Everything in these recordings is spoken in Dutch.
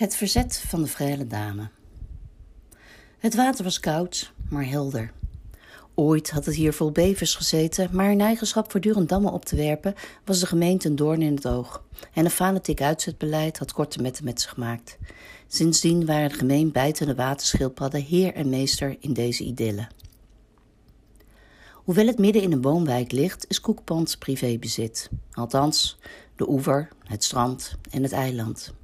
Het verzet van de vrije dame. Het water was koud, maar helder. Ooit had het hier vol bevers gezeten, maar in eigenschap voortdurend dammen op te werpen was de gemeente een doorn in het oog. En een fanatiek uitzetbeleid had korte metten met zich gemaakt. Sindsdien waren de gemeen bijtende waterschildpadden heer en meester in deze idylle. Hoewel het midden in een woonwijk ligt, is Koekpand privébezit. Althans, de oever, het strand en het eiland.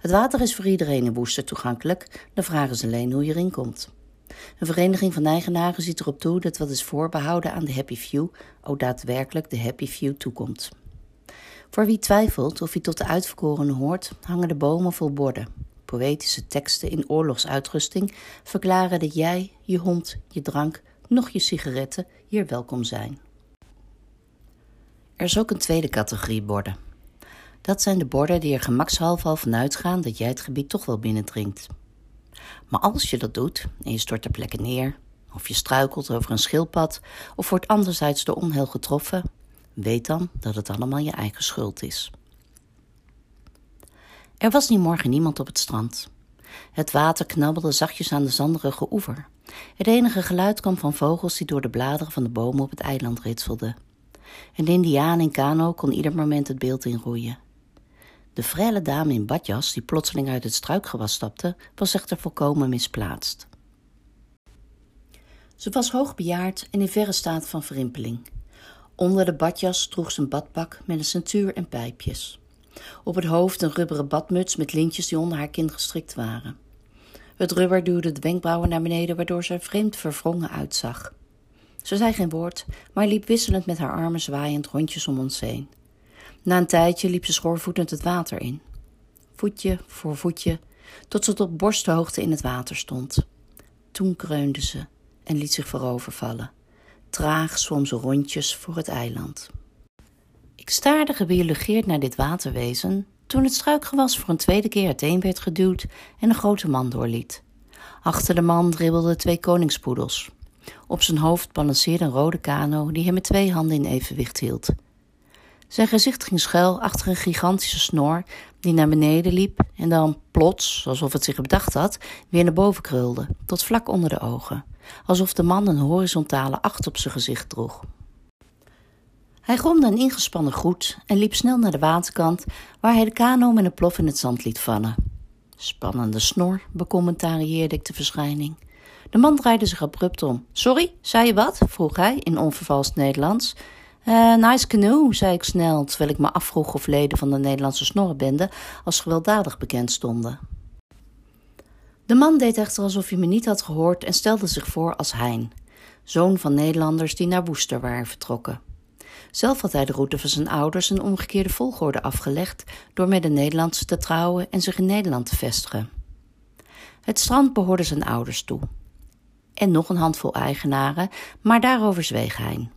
Het water is voor iedereen in Woester toegankelijk, de vraag is alleen hoe je erin komt. Een vereniging van eigenaren ziet erop toe dat wat is voorbehouden aan de Happy Few ook daadwerkelijk de Happy Few toekomt. Voor wie twijfelt of hij tot de uitverkorenen hoort, hangen de bomen vol borden. Poëtische teksten in oorlogsuitrusting verklaren dat jij, je hond, je drank, nog je sigaretten hier welkom zijn. Er is ook een tweede categorie borden. Dat zijn de borden die er gemakshalve al van uitgaan dat jij het gebied toch wel binnendringt. Maar als je dat doet en je stort ter plekke neer, of je struikelt over een schildpad, of wordt anderzijds door onheil getroffen, weet dan dat het allemaal je eigen schuld is. Er was die morgen niemand op het strand. Het water knabbelde zachtjes aan de zanderige oever. Het enige geluid kwam van vogels die door de bladeren van de bomen op het eiland ritselden. Een indiaan in kano kon ieder moment het beeld inroeien. De frelle dame in badjas, die plotseling uit het struikgewas stapte, was echter volkomen misplaatst. Ze was hoogbejaard en in verre staat van verrimpeling. Onder de badjas droeg ze een badpak met een centuur en pijpjes. Op het hoofd een rubberen badmuts met lintjes die onder haar kin gestrikt waren. Het rubber duwde de wenkbrauwen naar beneden, waardoor ze vreemd verwrongen uitzag. Ze zei geen woord, maar liep wisselend met haar armen zwaaiend rondjes om ons heen. Na een tijdje liep ze schoorvoetend het water in. Voetje voor voetje, tot ze tot borsthoogte in het water stond. Toen kreunde ze en liet zich voorovervallen. Traag zwom ze rondjes voor het eiland. Ik staarde gebiologeerd naar dit waterwezen toen het struikgewas voor een tweede keer uiteen werd geduwd en een grote man doorliet. Achter de man dribbelden twee koningspoedels. Op zijn hoofd balanceerde een rode kano die hij met twee handen in evenwicht hield. Zijn gezicht ging schuil achter een gigantische snor die naar beneden liep en dan plots, alsof het zich bedacht had, weer naar boven krulde, tot vlak onder de ogen, alsof de man een horizontale acht op zijn gezicht droeg. Hij gromde een ingespannen groet en liep snel naar de waterkant, waar hij de kano met een plof in het zand liet vallen. Spannende snor, becommentarieerde ik de verschijning. De man draaide zich abrupt om. Sorry, zei je wat? vroeg hij in onvervalst Nederlands. Uh, nice canoe, zei ik snel, terwijl ik me afvroeg of leden van de Nederlandse snorrenbende als gewelddadig bekend stonden. De man deed echter alsof hij me niet had gehoord en stelde zich voor als Hein, zoon van Nederlanders die naar Woester waren vertrokken. Zelf had hij de route van zijn ouders een omgekeerde volgorde afgelegd door met een Nederlandse te trouwen en zich in Nederland te vestigen. Het strand behoorde zijn ouders toe. En nog een handvol eigenaren, maar daarover zweeg hij.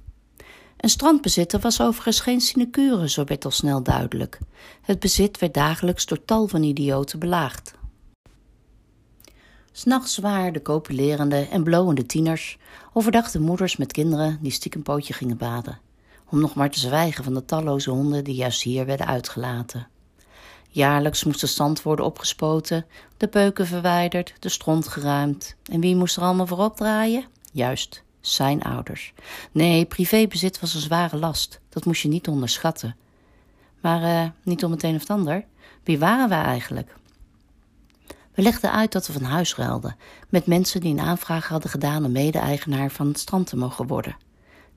Een strandbezitter was overigens geen sinecure, zo werd al snel duidelijk. Het bezit werd dagelijks door tal van idioten belaagd. S'nachts waren de copulerende en blowende tieners, overdag de moeders met kinderen die stiekem pootje gingen baden, om nog maar te zwijgen van de talloze honden die juist hier werden uitgelaten. Jaarlijks moest de stand worden opgespoten, de peuken verwijderd, de stront geruimd. En wie moest er allemaal voor opdraaien? Juist, zijn ouders. Nee, privébezit was een zware last. Dat moest je niet onderschatten. Maar uh, niet om het een of ander. Wie waren wij eigenlijk? We legden uit dat we van huis ruilden, met mensen die een aanvraag hadden gedaan om mede-eigenaar van het strand te mogen worden.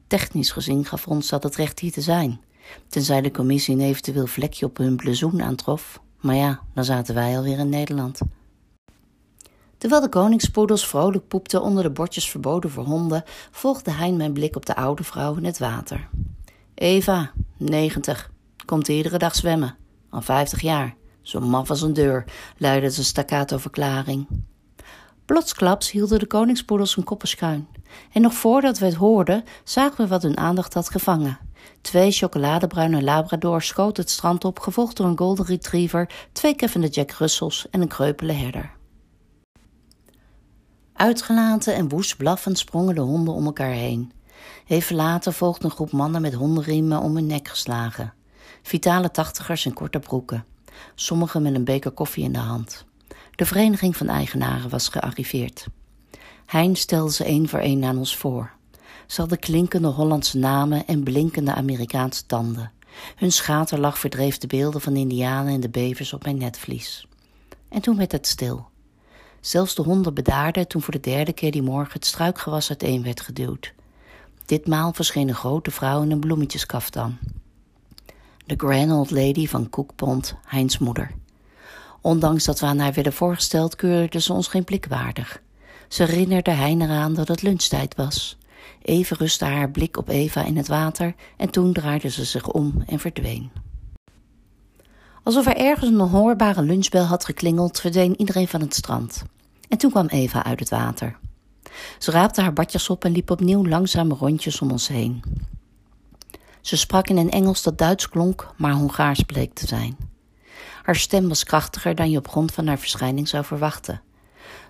Technisch gezien gaf ons dat het recht hier te zijn, tenzij de commissie een eventueel vlekje op hun blazoen aantrof. Maar ja, dan zaten wij alweer in Nederland. Terwijl de koningspoedels vrolijk poepten onder de bordjes verboden voor honden, volgde Hein mijn blik op de oude vrouw in het water. Eva, negentig, komt iedere dag zwemmen. Al vijftig jaar. Zo maf als een deur, luidde zijn staccato verklaring. Plotsklaps hielden de koningspoedels hun koppen schuin. En nog voordat we het hoorden, zagen we wat hun aandacht had gevangen. Twee chocoladebruine labradors schoten het strand op, gevolgd door een golden retriever, twee keffende Jack Russells en een kreupele herder. Uitgelaten en woest blaffend sprongen de honden om elkaar heen. Even later volgde een groep mannen met hondenriemen om hun nek geslagen. Vitale tachtigers in korte broeken. sommigen met een beker koffie in de hand. De vereniging van eigenaren was gearriveerd. Hein stelde ze één voor één aan ons voor. Ze hadden klinkende Hollandse namen en blinkende Amerikaanse tanden. Hun schaterlach verdreef de beelden van indianen en de bevers op mijn netvlies. En toen werd het stil. Zelfs de honden bedaarden toen voor de derde keer die morgen het struikgewas uiteen werd geduwd. Ditmaal verscheen een grote vrouw in een bloemetjeskaftan. De grand old lady van Cook Pond, Heinz moeder. Ondanks dat we aan haar werden voorgesteld, keurde ze ons geen blik waardig. Ze herinnerde Hein eraan dat het lunchtijd was. Even rustte haar blik op Eva in het water en toen draaide ze zich om en verdween. Alsof er ergens een hoorbare lunchbel had geklingeld, verdween iedereen van het strand. En toen kwam Eva uit het water. Ze raapte haar badjas op en liep opnieuw langzame rondjes om ons heen. Ze sprak in een Engels dat Duits klonk, maar Hongaars bleek te zijn. Haar stem was krachtiger dan je op grond van haar verschijning zou verwachten.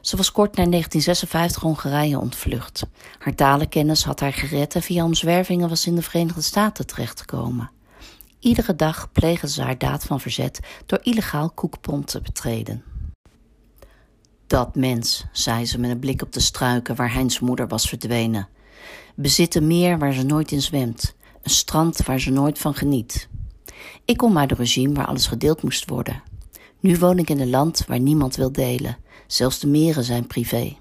Ze was kort na 1956 Hongarije ontvlucht. Haar talenkennis had haar gered en via omzwervingen was in de Verenigde Staten terechtgekomen. Iedere dag plegen ze haar daad van verzet door illegaal Koekpont te betreden. Dat mens, zei ze met een blik op de struiken waar Heinz moeder was verdwenen. Bezit een meer waar ze nooit in zwemt, een strand waar ze nooit van geniet. Ik kom uit een regime waar alles gedeeld moest worden. Nu woon ik in een land waar niemand wil delen, zelfs de meren zijn privé.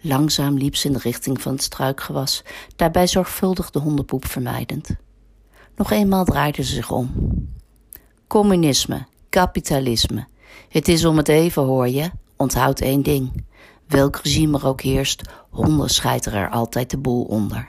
Langzaam liep ze in de richting van het struikgewas, daarbij zorgvuldig de hondenpoep vermijdend. Nog eenmaal draaide ze zich om. Communisme, kapitalisme. Het is om het even, hoor je. Onthoud één ding. Welk regime er ook heerst, honden scheiteren er altijd de boel onder.